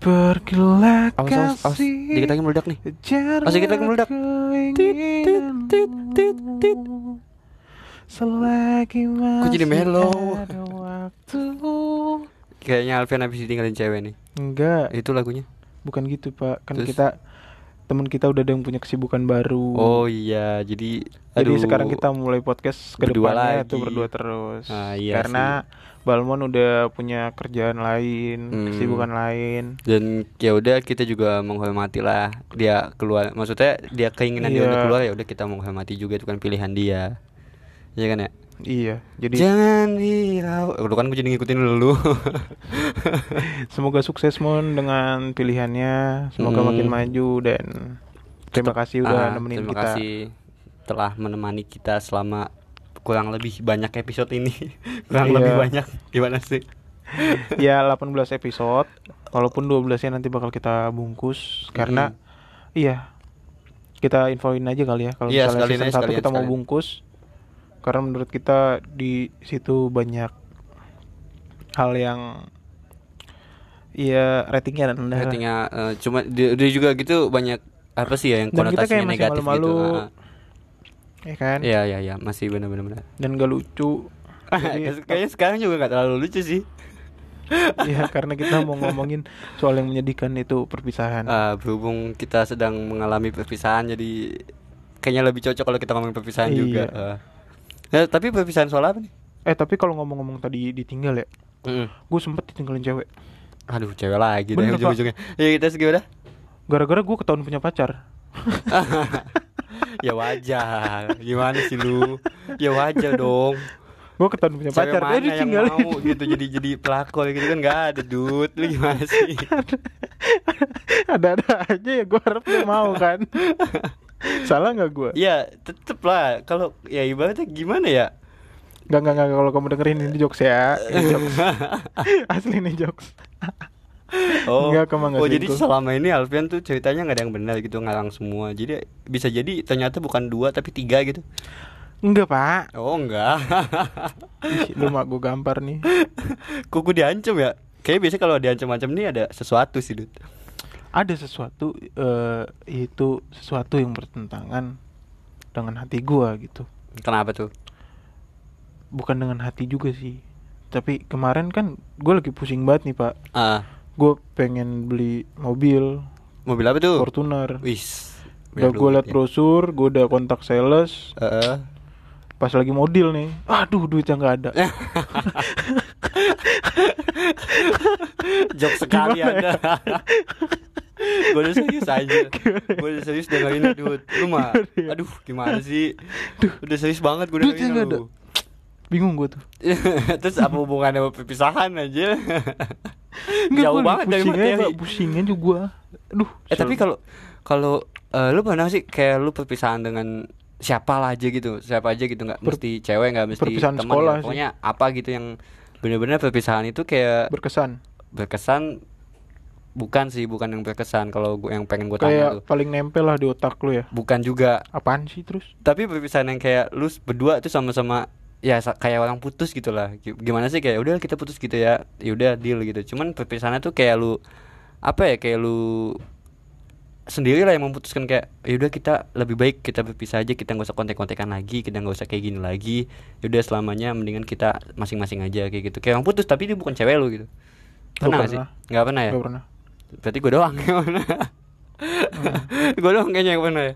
Pergilah Awas, awas, awas. kasih Dikit lagi meledak nih. Awas, dikit lagi meledak. keinginanmu. Tit, tit, tit, tit. Selagi masih jadi mellow? ada waktu Kayaknya Alfian habis ditinggalin cewek nih. Enggak, Itu lagunya. bukan gitu pak Kan Terus? kita Temen kita udah ada yang punya kesibukan baru Oh iya, jadi Jadi aduh. sekarang kita mulai podcast ke Berdua depannya lagi. tuh berdua terus. Ah, iya Karena Balmon udah punya kerjaan lain, Hmm. kesibukan lain. dan ya udah kita juga menghormati lah dia keluar maksudnya dia keinginan dia Iya. untuk keluar ya udah kita menghormati juga itu kan pilihan dia Iya kan ya Iya, jadi jangan hirau lu kan gue jadi ngikutin lu semoga sukses Mon dengan pilihannya, semoga Hmm. makin maju dan terima kasih udah Ah, nemenin terima kita. kasih telah menemani kita selama kurang lebih banyak episode ini. Kurang Iya. lebih banyak. Gimana sih? Ya 18 episode, walaupun 12-nya nanti bakal kita bungkus karena iya kita infoin aja kali ya kalau Iya, misalnya season aja, 1 sekalian, kita mau bungkus karena menurut kita di situ banyak hal yang Iya ratingnya rendah. ratingnya eh, cuma dia, dia juga gitu banyak apa sih ya yang Dan kita konotasinya kayak masih negatif gitu. malu-malu. Ya kan? Iya iya iya masih benar-benar benar. Dan gak lucu. Jadi- Kayaknya sekarang juga nggak terlalu lucu sih. Iya karena kita mau ngomongin soal yang menyedihkan itu perpisahan. Ah, berhubung kita sedang mengalami perpisahan jadi kayaknya lebih cocok kalau kita ngomongin perpisahan Iya. juga. Ah. Nah, tapi perpisahan soal apa nih? Eh tapi kalau ngomong-ngomong tadi ditinggal ya, Mm. gue sempet ditinggalin cewek. Aduh, cewek lagi deh ujung-ujungnya. Ya kita segimana? Gara-gara gue ketahuan punya pacar. ya wajar. Gimana sih lu? Ya wajar dong. Gue ketahuan punya Cewek pacar. mana Eh yang mau gitu jadi jadi pelakor gitu kan nggak ada dude. Lu gimana sih? Ada-ada aja ya gue harap dia mau kan. Salah nggak gue? ya tetep lah kalau ya ibaratnya gimana ya? Gak gak gak kalau kamu dengerin ini jokes ya. Ini jokes. Asli nih jokes. Oh, Enggak, oh jadi selama ini Alfian tuh ceritanya nggak ada yang benar gitu ngalang semua. Jadi bisa jadi ternyata bukan dua tapi tiga gitu. Enggak pak. Oh enggak. Ih, lu mak gue gampar nih. Kuku diancam ya. Kayaknya biasanya kalau diancam-ancam nih ada sesuatu sih, Dut. Ada sesuatu eh itu sesuatu yang bertentangan dengan hati gua gitu. Kenapa tuh? Bukan dengan hati juga sih. Tapi kemarin kan gue lagi pusing banget nih pak. Ah, Gue pengen beli mobil mobil apa tuh? Fortuner. Wis. Udah gue liat brosur, gue udah kontak sales. Heeh. Pas lagi model nih, aduh duitnya nggak ada. Jok sekali Gimana Anda. gue udah serius aja. Gue udah serius dengerin Dut. Lu mah ya? aduh gimana sih? Udah serius banget gue dengerin ada. lu. Bingung gue tuh. Terus apa hubungannya sama perpisahan aja? Nggak, Jauh gua banget dari materi. Pak. Pusing aja gue. Aduh. Eh tapi kalau kalau eh, lu pernah sih kayak lu perpisahan dengan siapa lah aja gitu, siapa aja gitu nggak Per- mesti cewek nggak mesti perpisahan teman sekolah gitu. sih. pokoknya apa gitu yang bener-bener perpisahan itu kayak berkesan. berkesan bukan sih bukan yang berkesan kalau gua yang pengen gue tanya Kayak tuh paling nempel lah di otak lu ya. bukan juga Apaan sih terus? tapi perpisahan yang kayak lu berdua tuh sama-sama ya kayak orang putus gitu lah. Gi- gimana sih kayak udah kita putus gitu ya ya udah deal gitu. Cuman perpisahannya tuh kayak lu apa ya kayak lu sendiri lah yang memutuskan kayak ya udah kita lebih baik kita berpisah aja kita nggak usah kontek-kontekan lagi kita nggak usah kayak gini lagi. Ya udah selamanya mendingan kita masing-masing aja kayak gitu. Kayak orang putus tapi dia bukan cewek lu gitu. Pernah nggak sih? Nggak pernah ya? Gak pernah. berarti gue doang yang pernah. Gue doang kayaknya yang pernah ya?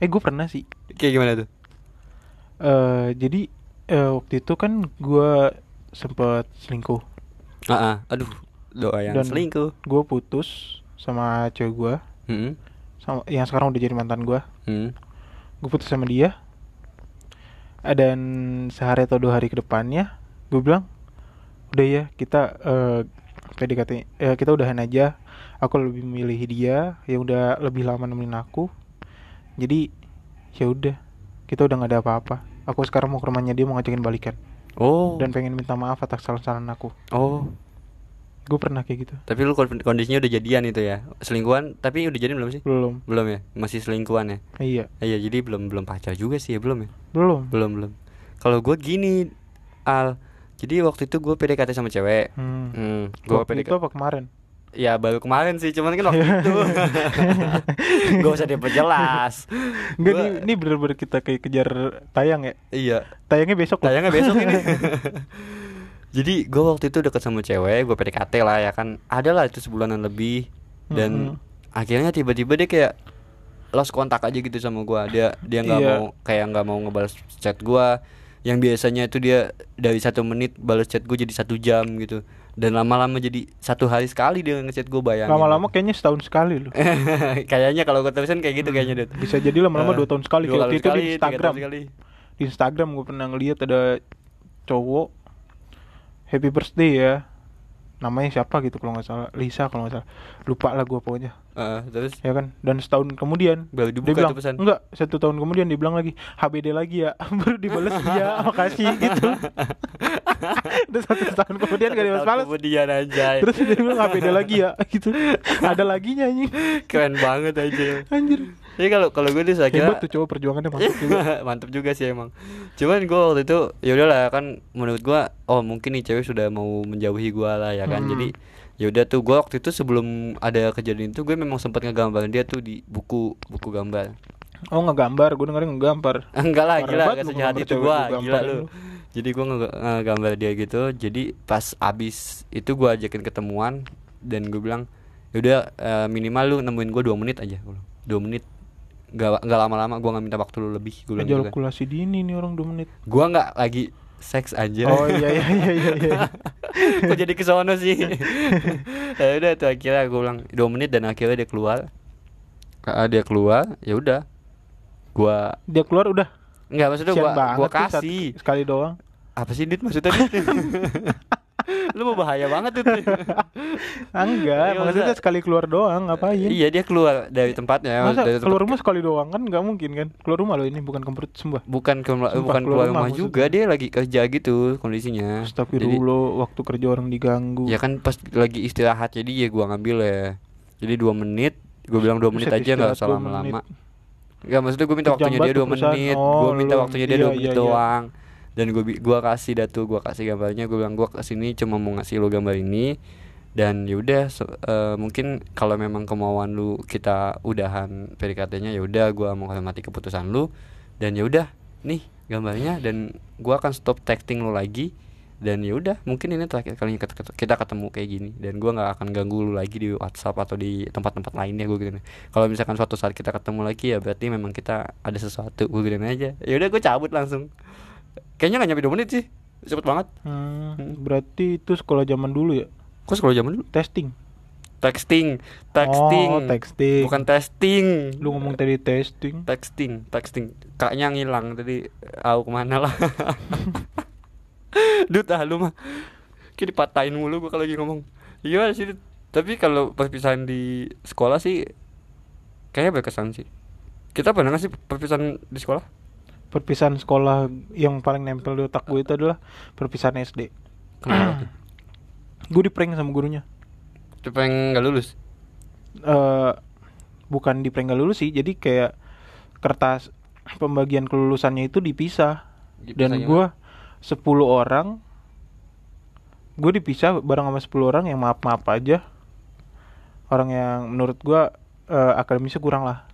Eh gue pernah sih. kayak gimana tuh? Eh jadi eh, waktu itu kan gue sempet selingkuh. Ah, ah. aduh doa yang Dan- selingkuh Gue putus sama cewek gue, Hmm, sama yang sekarang udah jadi mantan gue. hmm. Gue putus sama dia. Dan sehari atau dua hari ke depannya, gue bilang, udah ya kita eh PDKT, eh, kita udahan aja. Aku lebih memilih dia, yang udah lebih lama nemenin aku. Jadi ya udah, kita udah nggak ada apa-apa. Aku sekarang mau ke rumahnya dia mau ngajakin balikan Oh, dan pengen minta maaf atas kesalahan aku. oh. Gue pernah kayak gitu. Tapi lu kon- kondisinya udah jadian itu ya? Selingkuhan, tapi udah jadian belum sih? Belum. Belum ya? Masih selingkuhan ya? Iya, Iya, jadi belum belum pacar juga sih ya, belum ya? belum. Belum, belum. Kalau gua gini, Al. Jadi waktu itu gue PDKT sama cewek. Hmm. Hmm, gua Waktu PDKT itu apa kemarin? Ya baru kemarin sih cuman kan waktu itu gak usah diperjelas Enggak Gua- nih, ini bener-bener kita kayak kejar tayang ya. iya Tayangnya besok loh. tayangnya besok ini jadi gue waktu itu deket sama cewek gue PDKT lah ya kan ada lah itu sebulanan lebih dan Mm-mm. akhirnya tiba-tiba dia kayak lost kontak aja gitu sama gua dia dia nggak Iya. mau kayak nggak mau ngebalas chat gua yang biasanya itu dia dari satu menit balas chat gue jadi satu jam gitu dan lama-lama jadi satu hari sekali dia ngechat gue bayangin Lama-lama kayaknya setahun sekali loh. kayaknya kalau gue terusin kayak gitu kayaknya Dut. Bisa jadi lama-lama Eh, dua tahun sekali. dua Kayak itu di Instagram. sekali. Di Instagram gue pernah ngeliat ada cowok happy birthday ya. Namanya siapa gitu kalau nggak salah. Lisa kalau nggak salah. Lupa lah gue pokoknya. Eh, terus? Ya kan. Dan setahun kemudian baru dia dibuka bilang tuh pesan. Enggak satu tahun kemudian dia bilang lagi HBD lagi ya. Baru dibales iya makasih gitu. Terus satu tahun kemudian gak tahun balas kemudian aja terus dia bilang HBD lagi ya gitu. Ada laginya anjing. Keren banget aja anjir Jadi kalau kalau gue tuh saya kira hebat tuh cowok perjuangannya mantap juga. Mantep juga sih emang. Cuman gue waktu itu ya udahlah kan menurut gue oh mungkin nih cewek sudah mau menjauhi gue lah ya kan? Hmm. jadi ya udah tuh gue waktu itu sebelum ada kejadian itu gue memang sempat ngegambarin dia tuh di buku buku gambar. Oh ngegambar? Gue dengerin ngegambar. Enggak lah gila gak sejahat ngegambar itu gue gila lu. lu. jadi gue ngegambar dia gitu. Jadi pas abis itu gue ajakin ketemuan dan gue bilang yaudah eh, minimal lu nemuin gue dua menit aja. Dua menit Gak, nggak lama-lama gue nggak minta waktu lu lebih gue gitu kan. ejakulasi dini nih orang 2 menit Gua nggak lagi seks aja. oh iya iya iya iya, iya. Kok jadi ke sono sih? ya udah tuh akhirnya gue bilang dua menit dan akhirnya dia keluar. Dia keluar, ya udah. Gua dia keluar udah nggak maksudnya tuh sat- kasih. sekali doang Apa sih Dit maksudnya Dit? Lu mau bahaya banget tuh. Ah, enggak Iya, maksudnya masa- sekali keluar doang ngapain Iya dia keluar dari tempatnya Masa dari tempat keluar rumah sekali doang kan nggak mungkin kan keluar rumah loh ini bukan kemprut sembah bukan ke, Sumpah, bukan keluar keluar rumah rumah maksudnya. juga dia lagi kerja gitu kondisinya. Jadi- Astagfirullah waktu kerja orang diganggu Ya kan pas lagi istirahat jadi ya gua ngambil ya. Jadi dua menit, gue bilang dua menit aja nggak usah lama-lama. Enggak maksudnya gue minta Kejam waktunya dia dua perusahaan. menit, Oh, gue minta waktunya dia iya, dua iya, menit iya. doang. Dan gue gua kasih datu, gua kasih gambarnya, gue bilang gua ke sini cuma mau ngasih lo gambar ini. Dan yaudah se- eh, mungkin kalau memang kemauan lu kita udahan PDKT-nya ya udah gua mau hormati keputusan lu. Dan ya udah nih gambarnya dan gua akan stop texting lu lagi. Dan ya udah mungkin ini terakhir ket- kita ketemu kayak gini. Dan gua nggak akan ganggu lu lagi di WhatsApp atau di tempat-tempat lainnya gue gitu kalau misalkan suatu saat kita ketemu lagi ya berarti memang kita ada sesuatu gue gitu aja. Ya udah gue cabut langsung kayaknya nggak nyampe dua menit sih. Cepet banget. Hmm, berarti itu sekolah zaman dulu ya? Kok sekolah zaman dulu? Testing? Texting. Texting. Oh texting. Bukan testing. Lu ngomong tadi testing. Texting. Texting. Kaknya ngilang tadi. Aku ke mana lah? Dut ah lu mah. Kayak dipatahin mulu gua kalau lagi ngomong. Iya sih. Tapi kalau perpisahan di sekolah sih Kayaknya berkesan sih. Kita pernah gak sih perpisahan di sekolah? Perpisahan sekolah yang paling nempel di otak gue itu adalah perpisahan SD Kenapa tuh? gue di prank sama gurunya. Tuh pengen gak lulus? eh bukan di prank gak lulus sih jadi kayak kertas pembagian kelulusannya itu dipisah. Dan Dipisah gue 10 orang gue dipisah bareng sama 10 orang yang maaf maaf aja. Orang yang menurut gue eh, akademisnya kurang lah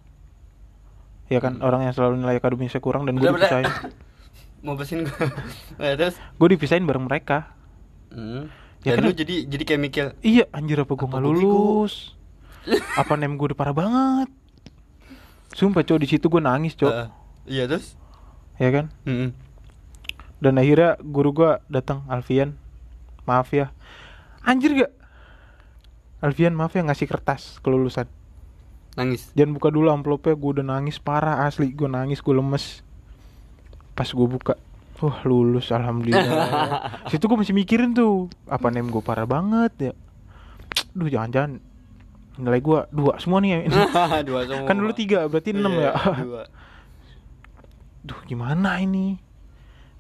ya kan orang yang selalu nilai akademisnya kurang dan gue dipisahin. Mau bersihin gua. Nah, Terus? gue dipisahin bareng mereka. Hmm. Ya Dan kan- lu jadi jadi kayak mikir iya anjir apa gue nggak lulus? Apa nem gue udah parah banget? Sumpah cowok di situ gue nangis cowok "Eh, Iya terus? ya kan? Hmm. dan akhirnya guru gua datang Alfian. Maaf ya. Anjir gak? Alfian maaf ya ngasih kertas kelulusan Nangis. Jangan buka dulu amplopnya gue udah nangis parah asli gue nangis gue lemes. Pas gue buka wah lulus alhamdulillah. Situ gue masih mikirin tuh apa nem gue parah banget ya. Duh jangan-jangan nilai gue dua semua nih ya. Dua semua. Kan dulu tiga berarti enam Iya, ya. Dua. Duh gimana ini?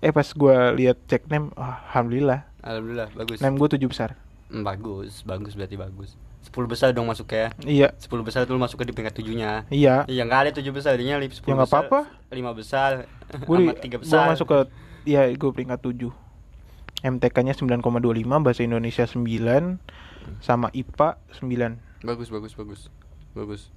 Eh pas gue lihat cek nem ah, alhamdulillah. Alhamdulillah bagus. Nem gue tujuh besar. Hmm, Bagus, bagus berarti bagus 10 besar dong masuk ya iya 10 besar tuh lu masuk di peringkat tujuhnya iya Iya nggak ada 7 besar, jadinya 10 Ya, nggak besar apa-apa. 5 besar gue 3 besar masuk ke iya gue peringkat tujuh MTK-nya 9,25, bahasa Indonesia 9, sama IPA 9. Bagus bagus bagus. Bagus.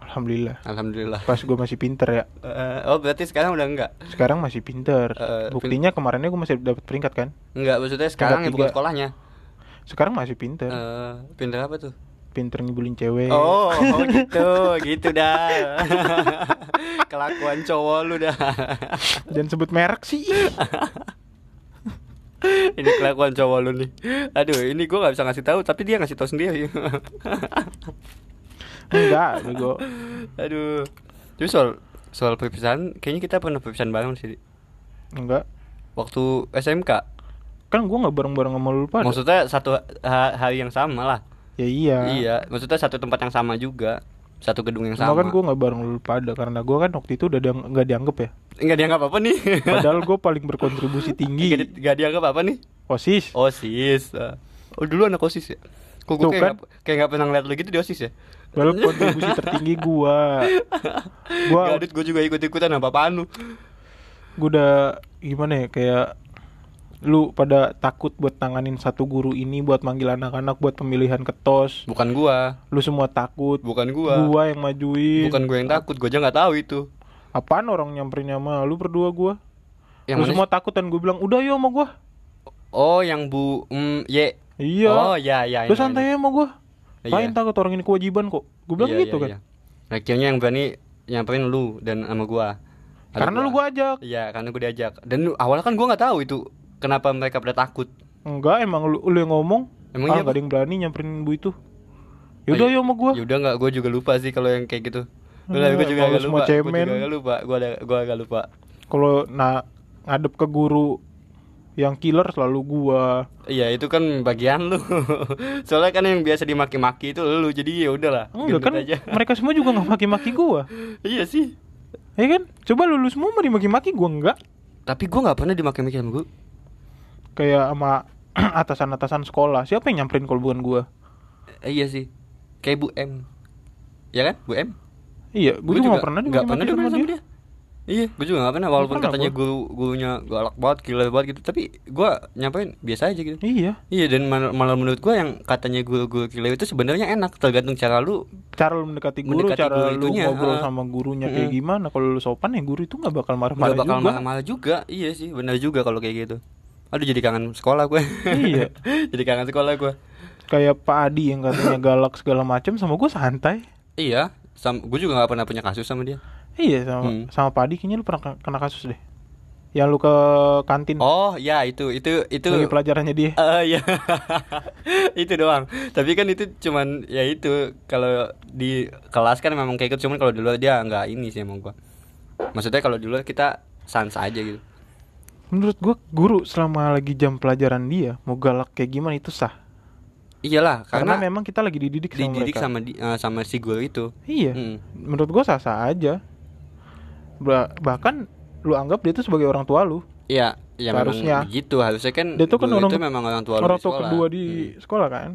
Alhamdulillah. Alhamdulillah. Pas gue masih pinter ya. Eh, oh berarti sekarang udah enggak? Sekarang masih pinter. Eh, Buktinya kemarinnya gue masih dapat peringkat kan. Enggak, maksudnya sekarang ya tiga. bukan sekolahnya. Sekarang masih pinter. Eh, pinter apa tuh? Pinter ngibulin cewek. Oh, oh gitu, gitu dah. Kelakuan cowok lu dah. Jangan sebut merek sih. ini kelakuan cowok lu nih. Aduh, ini gua nggak bisa ngasih tahu, tapi dia ngasih tahu sendiri. Enggak, bego. Aduh. Tapi soal soal perpisahan, kayaknya kita pernah perpisahan bareng sih. Enggak. Waktu SMK. Kan gue nggak bareng-bareng sama lu pada. Maksudnya satu ha- hari yang sama lah. Ya iya. Iya, maksudnya satu tempat yang sama juga. Satu gedung yang Cuma sama. kan gue nggak bareng lu pada karena gue kan waktu itu udah diang- nggak dianggap ya. Enggak dianggap apa nih? Padahal gue paling berkontribusi Nggak tinggi. di- nggak dianggap apa nih? Osis. OSIS. Ah. Oh, dulu anak OSIS ya? Kok gue kayak kan. nggak- kayak nggak pernah ngeliat lu gitu di OSIS ya? Padahal kontribusi tertinggi gue. Gue Gadut gue juga ikut-ikutan apa-apaan lu gue udah gimana ya kayak lu pada takut buat tanganin satu guru ini buat manggil anak-anak buat pemilihan ketos. Bukan gua Lu semua takut. Bukan gua Gua yang majuin. Bukan gua yang takut, gua aja nggak tahu itu Apaan orang nyamperin sama lu berdua gua? Yang lu semua takut dan gue bilang udah yuk sama gua. Oh yang Bu mm, Ye Iya. Oh ya ya Lu ini, santai ini. aja sama gua. Iya. Lain takut orang ini kewajiban kok. Gue bilang Iya, gitu iya, kan. iya. Akhirnya yang berani nyamperin lu dan sama gua Karena lu gua ajak. Iya karena gua diajak Dan awalnya kan gua nggak tahu itu Kenapa mereka pada takut Enggak, emang lu, lu yang ngomong. Emang ah, iya, ada yang berani nyamperin bu itu. Yaudah Oh, iya. sama gua. Yaudah nggak, gue juga lupa sih kalau yang kayak gitu. Udah, Hmm, gue juga agak lupa. Cemen. juga agak lupa. Gue ada, gue agak lupa. Kalau nah ngadep ke guru yang killer selalu gua. Iya itu kan bagian lu. Soalnya kan yang biasa dimaki-maki itu lu, jadi ya udahlah. Enggak kan aja. mereka semua juga nggak maki-maki gua. iya sih. Ya kan? Coba lu, lu semua dimaki-maki gua enggak. Tapi gue nggak pernah dimaki-maki sama gue. Kayak sama atasan-atasan sekolah. Siapa yang nyamperin kalau bukan gua? Eh, iya sih. Kayak Bu M. Ya kan, Bu M? Iya, gua, juga nggak pernah nggak dimaki-maki pernah sama dia. dia. Iya, gue juga gak pernah walaupun pernah katanya guru gurunya galak banget, gila banget gitu. Tapi gue nyampein biasa aja gitu. Iya. Iya dan mal- malah menurut gue yang katanya guru-guru gila itu sebenarnya enak tergantung cara lu Cara lu mendekati guru, Mendekati cara guru lu itunya, ngobrol ah. sama gurunya kayak Mm-mm. gimana. Kalau lu sopan ya guru itu nggak bakal marah-marah bakal juga. marah-marah juga. Iya sih, benar juga kalau kayak gitu. Aduh jadi kangen sekolah gue. Iya. jadi kangen sekolah gue. Kayak Pak Adi yang katanya galak segala macam sama gua santai. Iya, sam gue juga nggak pernah punya kasus sama dia. Iya sama Hmm. sama Pak Adi kayaknya lu pernah kena- kasus deh. Yang lu ke kantin Oh ya itu itu itu. lagi pelajarannya dia. Eh, iya itu doang tapi kan itu cuman ya itu kalau di kelas kan memang kayak gitu cuman kalau di luar dia nggak ini sih emang gua maksudnya kalau di luar kita sans aja gitu Menurut gua guru selama lagi jam pelajaran dia mau galak kayak gimana itu sah. iyalah Karena, karena, memang kita lagi dididik sama dididik mereka. sama di, eh, sama si guru itu Iya. Mm. Menurut gua sah-sah aja. Ba- bahkan lu anggap dia itu sebagai orang tua lu. Iya, ya Seharusnya. memang begitu harusnya kan Dia tuh kan guru orang- itu memang orang tua lu orang tua kedua di Hmm. sekolah kan.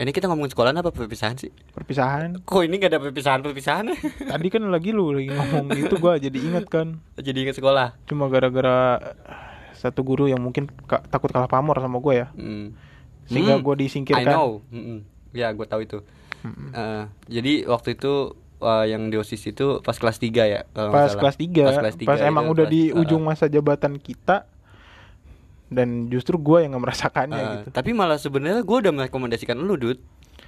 Ini kita ngomongin sekolah apa perpisahan sih? Perpisahan. Kok ini gak ada perpisahan-perpisahan? Tadi kan lagi lu lagi ngomong itu gua jadi inget kan. Jadi ingat sekolah. Cuma gara-gara satu guru yang mungkin ka- takut kalah pamor sama gua ya. Hmm. Sehingga Hmm, gua I disingkirkan. know. Mm-mm. Ya, gue tahu itu. Mm-mm. Eh, jadi waktu itu eh, yang di OSIS itu pas kelas 3 ya pas kelas 3 Pas kelas pas 3 emang itu, udah kelas- di eh, ujung masa jabatan kita dan justru gua yang merasakannya eh, gitu Tapi malah sebenarnya gue udah merekomendasikan lu, Dut.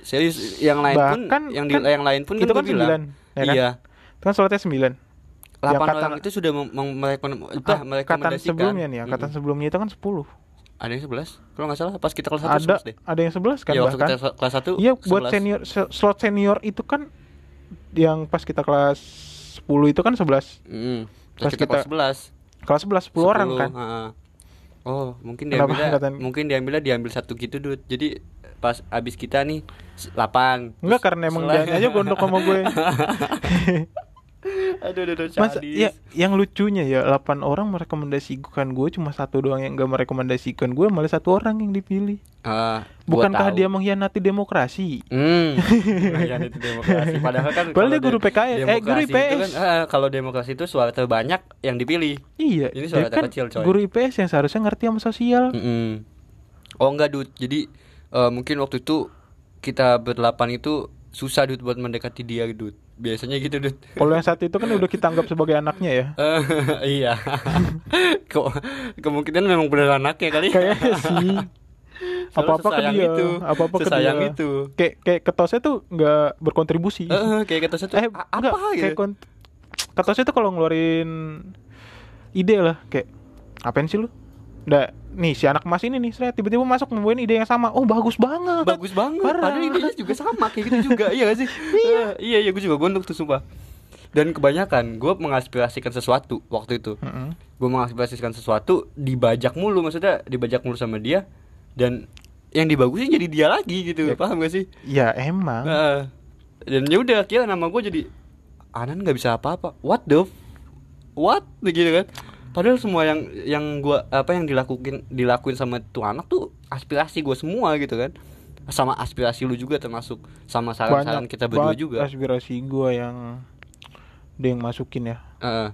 Serius, yang lain Bahkan- pun yang di kan yang lain pun itu kan kan gue bilang. sembilan, ya kan? Iya. itu kan slotnya 9 Delapan kata- orang itu sudah merekomendasikan. sebelumnya nih angkatan Mm-mm. sebelumnya itu kan 10 Ada yang 11 Kalau nggak salah pas kita kelas 1 ada deh. ada yang 11 kan ya waktu bahkan kita kelas 1 iya buat senior se- slot senior itu kan yang pas kita kelas 10 itu kan 11 Mm. Pas kita kelas kita- 11 kelas 11 10 orang kan heeh. Oh, mungkin Kenapa diambilnya angkatan- mungkin diambilnya diambil satu gitu, Dut. Jadi pas abis kita nih 8. enggak karena emang dia aja gondok sama gue aduh aduh, aduh Masa, sadis. ya, yang lucunya ya 8 orang merekomendasikan gue cuma satu doang yang gak merekomendasikan gue malah satu orang yang dipilih. Gua Bukankah dia mengkhianati demokrasi? Hmm, mengkhianati demokrasi. Padahal kan Padahal dia guru PKS, eh, guru IPS. kan, ah, kalau demokrasi itu suara terbanyak yang dipilih. Iya, Ini suara kan terkecil, coy. guru IPS yang seharusnya ngerti sama sosial. Mm-mm. Oh enggak, Dut. Jadi eh, mungkin waktu itu kita berdelapan itu susah, Dut, buat mendekati dia, Dut. Biasanya gitu, Dut. Kalau yang satu itu kan udah kita anggap sebagai anaknya ya. Eh, iya. Kok kemungkinan memang benar anaknya kali. Kayaknya sih. Apa-apa ke dia, itu. apa-apa ke dia. itu. Kayak kayak ketosnya tuh nggak berkontribusi. Eh, kayak kata satu eh "A- enggak, apa kayak gitu. kon- ketosnya tuh kalau ngeluarin ide lah kayak apain sih lu? Nggak, nih si anak emas ini nih, saya tiba-tiba masuk nemuin ide yang sama. Oh, bagus banget. Bagus banget. Parah. Padahal idenya juga sama kayak gitu juga. iya gak sih? iya. iya, iya gue juga gondok tuh sumpah. Dan kebanyakan gue mengaspirasikan sesuatu waktu itu. Mm-mm. Gue mengaspirasikan sesuatu dibajak mulu maksudnya dibajak mulu sama dia dan yang dibagusin jadi dia lagi gitu. Ya. Paham gak sih? Ya emang. Heeh. dan ya udah kira nama gue jadi Anan nggak bisa apa-apa. What the f- what gitu kan? Padahal semua yang yang gua apa yang dilakuin dilakuin sama tuh anak tuh aspirasi gue semua gitu kan. Sama aspirasi lu juga termasuk sama saran-saran kita berdua juga. aspirasi gua yang dia yang masukin ya. Heeh.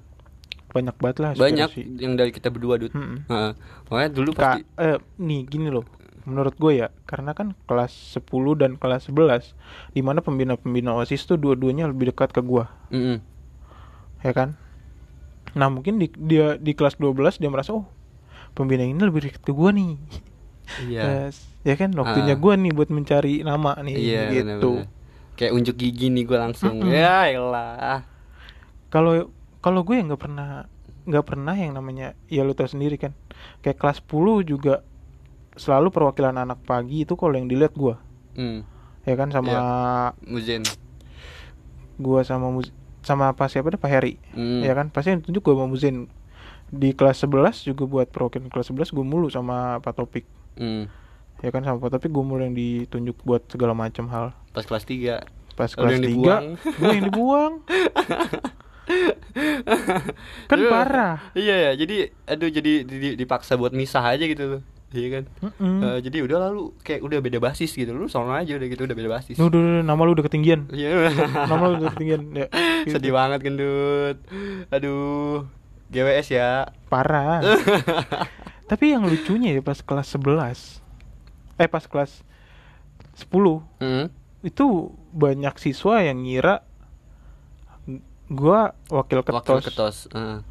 Banyak banget lah banyak aspirasi. yang dari kita berdua dud. Heeh. Makanya dulu pasti eh, nih gini loh. Menurut gue ya, karena kan kelas 10 dan kelas 11 di mana pembina-pembina OSIS tuh dua-duanya lebih dekat ke gua, Mm-mm. ya kan? Nah, mungkin di dia di kelas 12 dia merasa oh, pembina ini lebih dekat ke gua nih. Iya. Yes. Ya kan waktunya Ah. gua nih buat mencari nama nih Iya gitu. benar-benar. Kayak unjuk gigi nih gue langsung. Mm-mm. Ya elah. Kalau kalau gue nggak pernah nggak pernah yang namanya ya lu tahu sendiri kan. Kayak kelas 10 juga selalu perwakilan anak pagi itu kalau yang dilihat gua Hmm. ya kan sama Iya. Muzen. gua sama Muz- sama apa siapa deh Pak Heri. Hmm. ya kan? Pasti yang tunjuk gua sama Muzin. Di kelas 11 juga buat perwakilan kelas 11 gue mulu sama Pak Topik. Hmm. ya kan? Sama Pak Topik gue mulu yang ditunjuk buat segala macam hal. Pas kelas 3 pas kelas yang 3 dibuang. gue yang dibuang. Kan parah. Iya ya, jadi aduh jadi di- di- dipaksa buat misah aja gitu loh. Iya kan? Mm-mm. Eh, jadi udah lalu kayak udah beda basis gitu. Lu sama aja udah gitu udah beda basis. Duh, duh, duh, nama lu udah ketinggian Iya. nama lu udah ketinggian ya, gitu. Sedih banget gendut. Aduh. GWS ya. parah tapi yang lucunya ya pas kelas 11 eh pas kelas 10 Hmm. itu banyak siswa yang ngira gua wakil ketos, Wakil ketos. Heeh.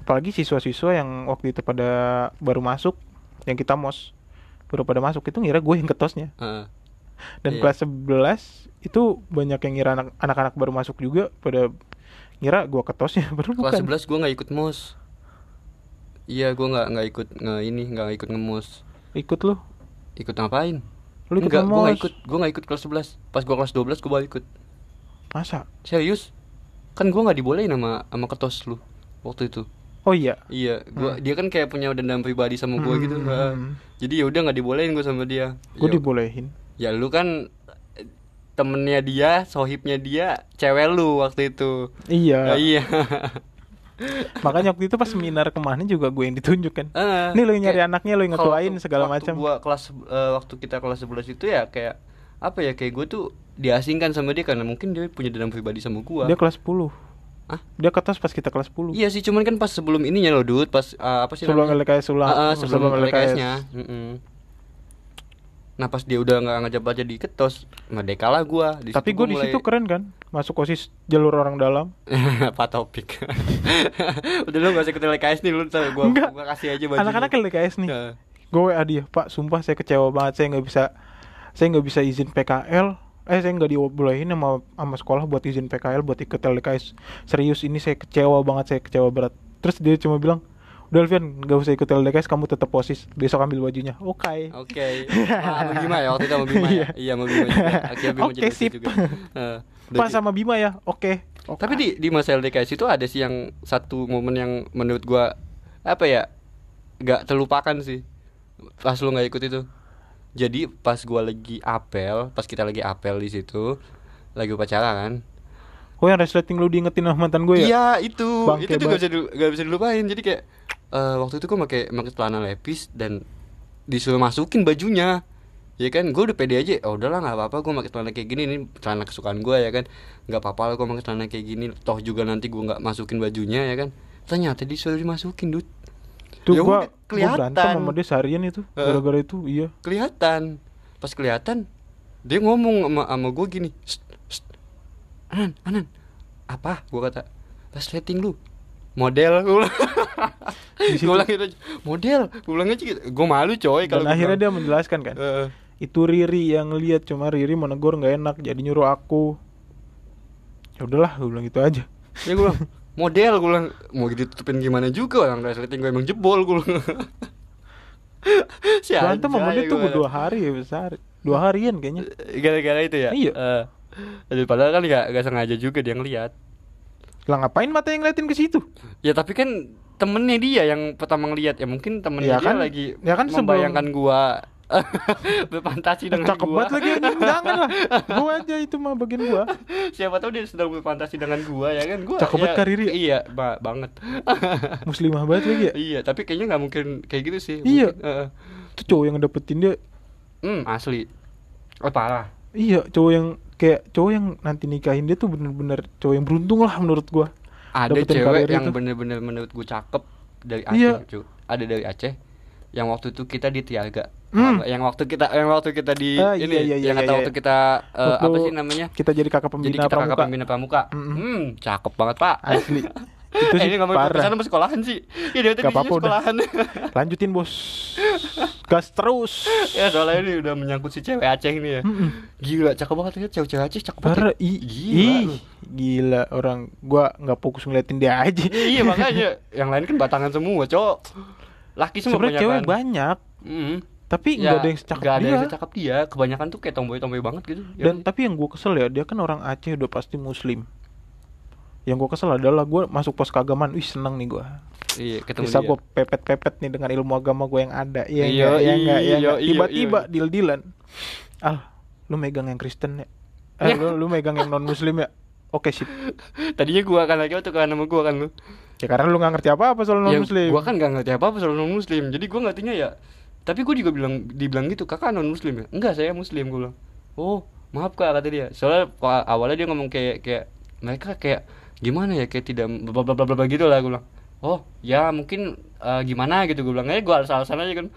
apalagi siswa-siswa yang waktu itu pada baru masuk yang kita mos baru pada masuk itu ngira gue yang ketosnya Heeh. dan Iya. kelas 11 itu banyak yang ngira anak- anak-anak baru masuk juga pada ngira gua ketosnya baru Kelas bukan 11 gua nggak ikut mos. Iya, gua nggak nggak ikut nge ini, nggak ikut ngemos. ikut lu Ikut ngapain? lu ikut Enggak, nggak ngemos. ikut. Gua nggak ikut kelas 11. Pas gua kelas 12 gua baru ikut. masa Serius? Kan gua nggak dibolehin sama sama ketos lu waktu itu. Oh iya Iya, gua Hmm. dia kan kayak punya dendam pribadi sama gua gitu. Hmm. Jadi ya udah nggak dibolehin gua sama dia. gue Ya- dibolehin Ya lu kan temennya dia, sohibnya dia, cewek lu waktu itu. iya Ah, iya. makanya waktu itu pas seminar ke mana juga gue yang ditunjuk kan Ah, Nih lu yang nyari anaknya, lu yang ngetuain segala macam. Gua kelas eh, waktu kita kelas 11 itu ya kayak apa ya kayak gue tuh diasingkan sama dia karena mungkin dia punya dendam pribadi sama gua. dia kelas 10 Hah? dia ketos pas kita kelas 10 Iya sih, cuman kan pas sebelum ininya loh, Dut, pas eh, apa sih sebelum namanya? LKS ulang Ah, ah, sebelum, LKS-nya. Nah, pas dia udah nggak ngajak baca di ketos, merdeka lah gua. Di tapi gua di mulai- situ keren kan masuk osis jalur orang dalam Pak Topik. udah lu gak usah ikut LKS nih, lu ntar gua, Enggak. gua kasih aja bajunya. anak-anak LKS nih Nah, gue WA dia pak sumpah saya kecewa banget saya nggak bisa saya nggak bisa izin PKL eh saya nggak dibolehin sama sama sekolah buat izin PKL buat ikut LKS serius ini saya kecewa banget saya kecewa berat terus dia cuma bilang udah Alfian nggak usah ikut LKS kamu tetap posis besok ambil bajunya oke Oke. Ah, sama Bima ya waktu itu sama Bima ya. Iya. Iya, sama Bima juga. Bima Oke, jadi sip. juga. Udah pas sama Bima ya oke Oke. Tapi di di masa LDKS itu ada sih yang satu momen yang menurut gua apa ya? gak terlupakan sih. Pas lu nggak ikut itu. Jadi pas gua lagi apel, pas kita lagi apel di situ, lagi upacara kan. Oh yang resleting lu diingetin sama mantan gue ya? Iya itu, Bangke itu tuh gak bisa gak bisa dilupain. Jadi kayak eh, waktu itu gue pakai pakai celana lepis dan disuruh masukin bajunya. Ya kan, gue udah pede aja. Oh udahlah nggak apa-apa, gue pakai celana kayak gini. Ini celana kesukaan gue ya kan. Nggak apa-apa lah gue pakai celana kayak gini. Toh juga nanti gue nggak masukin bajunya ya kan. Ternyata disuruh dimasukin, dud. Tuh Ya gua, udah, gua berantem kelihatan. sama dia seharian itu. Gara-gara itu iya Kelihatan. Pas kelihatan, dia ngomong sama sama gue gini. "Shh, shh. Anan, Anan, apa? Gue kata, resleting lu model gue bilang gitu model gue bilang aja gitu gue malu coy Dan kalau akhirnya dia menjelaskan kan dia Itu Riri yang lihat Cuma Riri menegur nggak enak Jadi nyuruh aku ya udahlah gue bilang gitu aja ya gue bilang model gue bilang mau ditutupin gimana juga? Orang resleting gue emang jebol gue si Berantem sama dia tuh gua. dua hari ya besar. Dua harian kayaknya. Gara-gara itu ya? Iya. Eh, aduh, padahal kan gak, gak sengaja juga dia ngeliat. Lah ngapain mata yang ngeliatin ke situ? Ya tapi kan temennya dia yang pertama ngeliat. Ya mungkin temennya Ya dia kan- lagi ya kan sebelum- membayangkan gua berfantasi dengan Cakep gua. banget lagi anjing Jangan lah Gua aja itu mah bagian gua Siapa tahu dia sedang berfantasi dengan gua ya kan gua. Cakep ya, banget Kak Riri ya? Iya, ba- banget. Muslimah banget lagi ya iya, tapi kayaknya nggak mungkin kayak gitu sih. Iya. Mungkin, eh, Itu cowok yang dapetin dia hmm, asli. Oh, parah. Iya cowok yang Kayak cowok yang nanti nikahin dia tuh bener-bener Cowok yang beruntung lah menurut gua Ada Dapetin cewek yang bener-bener menurut gua cakep dari Aceh, Iya. cu. Ada dari Aceh. Yang waktu itu kita di Tiaga. Hmm. Yang waktu kita yang waktu kita di Ah, ini iya, iya, iya, yang kata iya, waktu iya. kita eh, apa Waktu sih namanya? Kita jadi kakak Jadi pembina kita kakak pramuka pembina pramuka. Mm-mm. Hmm, cakep banget, Pak. Asli Itu eh, sih ini ngomong parah sama sekolahan sih. Ya dia udah. sekolahan. Lanjutin bos Gas terus ya soalnya ini udah menyangkut si cewek Aceh ini ya. Mm-mm. Gila, cakep banget ya cewek-cewek Aceh cakep banget. Parah ya. i, Gila. lu. Gila orang Gua nggak fokus ngeliatin dia aja iya makanya yang lain kan batangan semua, Cok. Laki semua Sebenernya cewek banyak Mm. Tapi Ya, nggak ada yang secakep nggak ada dia. yang secakep dia. Kebanyakan tuh kayak tomboy-tomboy banget gitu. Dan tapi yang gue kesel ya Dia kan orang Aceh udah pasti muslim. Yang gue kesel adalah gue masuk pos keagamaan Wih seneng nih gue iya, ketemu Bisa gue pepet-pepet nih dengan ilmu agama gue yang ada. Iya Iya, iya iya iya, iya, Tiba-tiba iya. deal-dealan. Al lu megang yang Kristen ya. Eh lu, lu megang yang non muslim ya Oke sip Tadinya gua kan lagi waktu kan nama gua kan lu. Ya karena lu gak ngerti apa-apa soal non Ya, muslim gua kan gak ngerti apa-apa soal non muslim. Jadi gua ngertinya ya tapi gua juga bilang dibilang gitu, "Kakak non muslim ya?" "Enggak, saya muslim." Gua bilang. "Oh, maaf Kak," kata dia. Soalnya awalnya dia ngomong kayak kayak mereka kayak gimana ya kayak tidak bla bla bla bla gitu lah gua bilang. "Oh, ya mungkin eh, gimana gitu gua bilang. Eh, gua alasan aja kan.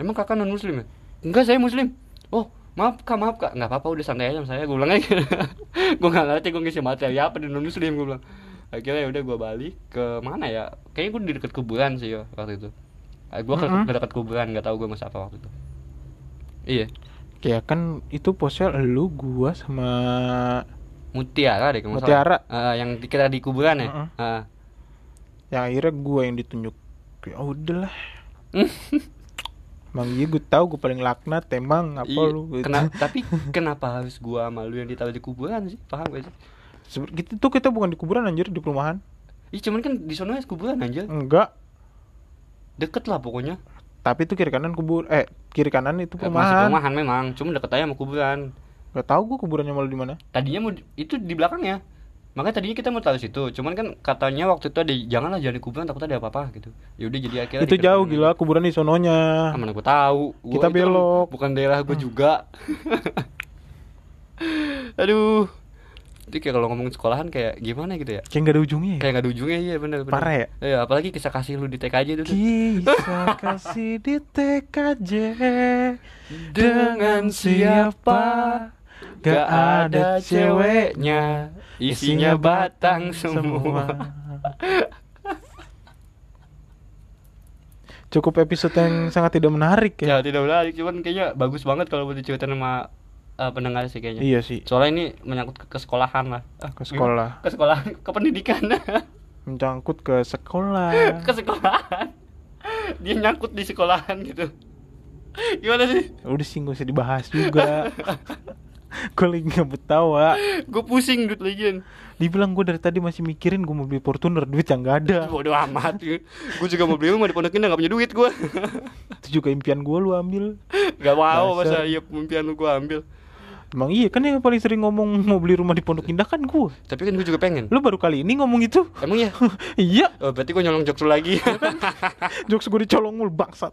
Emang Kakak non muslim ya?" "Enggak, saya muslim." "Oh, maaf Kak, maaf Kak." "Enggak apa-apa, udah santai aja sama saya." Gua bilang aja. gua gak ngerti gua ngisi materi apa di non muslim gua bilang. Akhirnya udah gua balik ke mana ya? Kayaknya gua di dekat kuburan sih ya waktu itu. Eh, Gua ke, Mm-mm. ke dekat kuburan, nggak tahu gua masa apa waktu itu. Iya, Ya kan itu posnya lu gua sama Mutiara deh kalau nggak Mutiara. Eh, yang kita di kuburan ya. Mm-mm. Ah. yang akhirnya gua yang ditunjuk. Ya udahlah. Emang iya gue tahu gue paling laknat emang apa Iya, lu gitu. kena- tapi kenapa harus gua sama lu yang ditaruh di kuburan sih? Paham gak sih? Sebe- Gitu tuh kita bukan di kuburan anjir di perumahan. Ih, cuman kan di sana kuburan anjir. Enggak. Deket lah pokoknya. Tapi itu kiri kanan kubur eh kiri kanan itu Eh, Masih perumahan. perumahan memang, cuma deket aja sama kuburan. Gak tahu gue kuburannya malu di mana. Tadinya mau itu di belakangnya. Makanya tadinya kita mau taruh situ, cuman kan katanya waktu itu ada janganlah jangan di kuburan takut ada apa-apa gitu. Ya udah jadi akhirnya itu jauh kuburan. gila kuburan di sononya. Mana gue tahu. Gua Kita itu belok. bukan daerah gue juga. Aduh. Jadi kayak kalau ngomongin sekolahan kayak gimana gitu ya? Kayak gak ada ujungnya ya. Kayak gak ada ujungnya iya bener bener. Parah ya? Iya, apalagi kisah kasih lu di TKJ itu. Kisah kasih di TKJ Dengan siapa Gak ada ceweknya Isinya batang semua Cukup episode yang sangat tidak menarik ya. Ya tidak menarik Cuman kayaknya bagus banget kalau mau diceritain sama eh, pendengar sih kayaknya Iya sih. Soalnya ini menyangkut ke, sekolahan lah Ah, Ke sekolah. Ke sekolahan, ke pendidikan Mencangkut ke sekolah. Ke sekolahan Dia nyangkut di sekolahan gitu Gimana sih? Udah sih gak usah dibahas juga. gue lagi gak betawa. Gue pusing duit lagian Dibilang gue dari tadi masih mikirin gue mau beli Fortuner duit yang gak ada. Bodoh amat Gue juga mau beli rumah di Pondok Indah gak punya duit gue Itu juga impian gue lu ambil. Gak mau masa? iya impian lu gue ambil. Emang iya kan yang paling sering ngomong mau beli rumah di Pondok Indah kan gue Tapi kan gue juga pengen. Lu baru kali ini ngomong itu. Emang ya? Iya. Oh, berarti gue nyolong jokes lu lagi. Jokes gue dicolong mulu bangsat.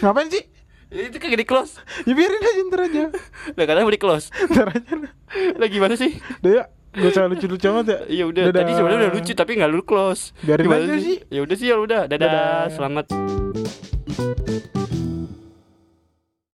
Ngapain sih? Itu kagak di close Ya biarin aja ntar aja Lah katanya mau di close Ntar aja Lah gimana sih? Udah ya Gak usah lucu-lucu amat ya Iya udah, Dadah. tadi sebenarnya udah lucu tapi nggak lu close. Biarin Gimana aja sih. Ya udah sih ya udah. Dadah. Dadah. Selamat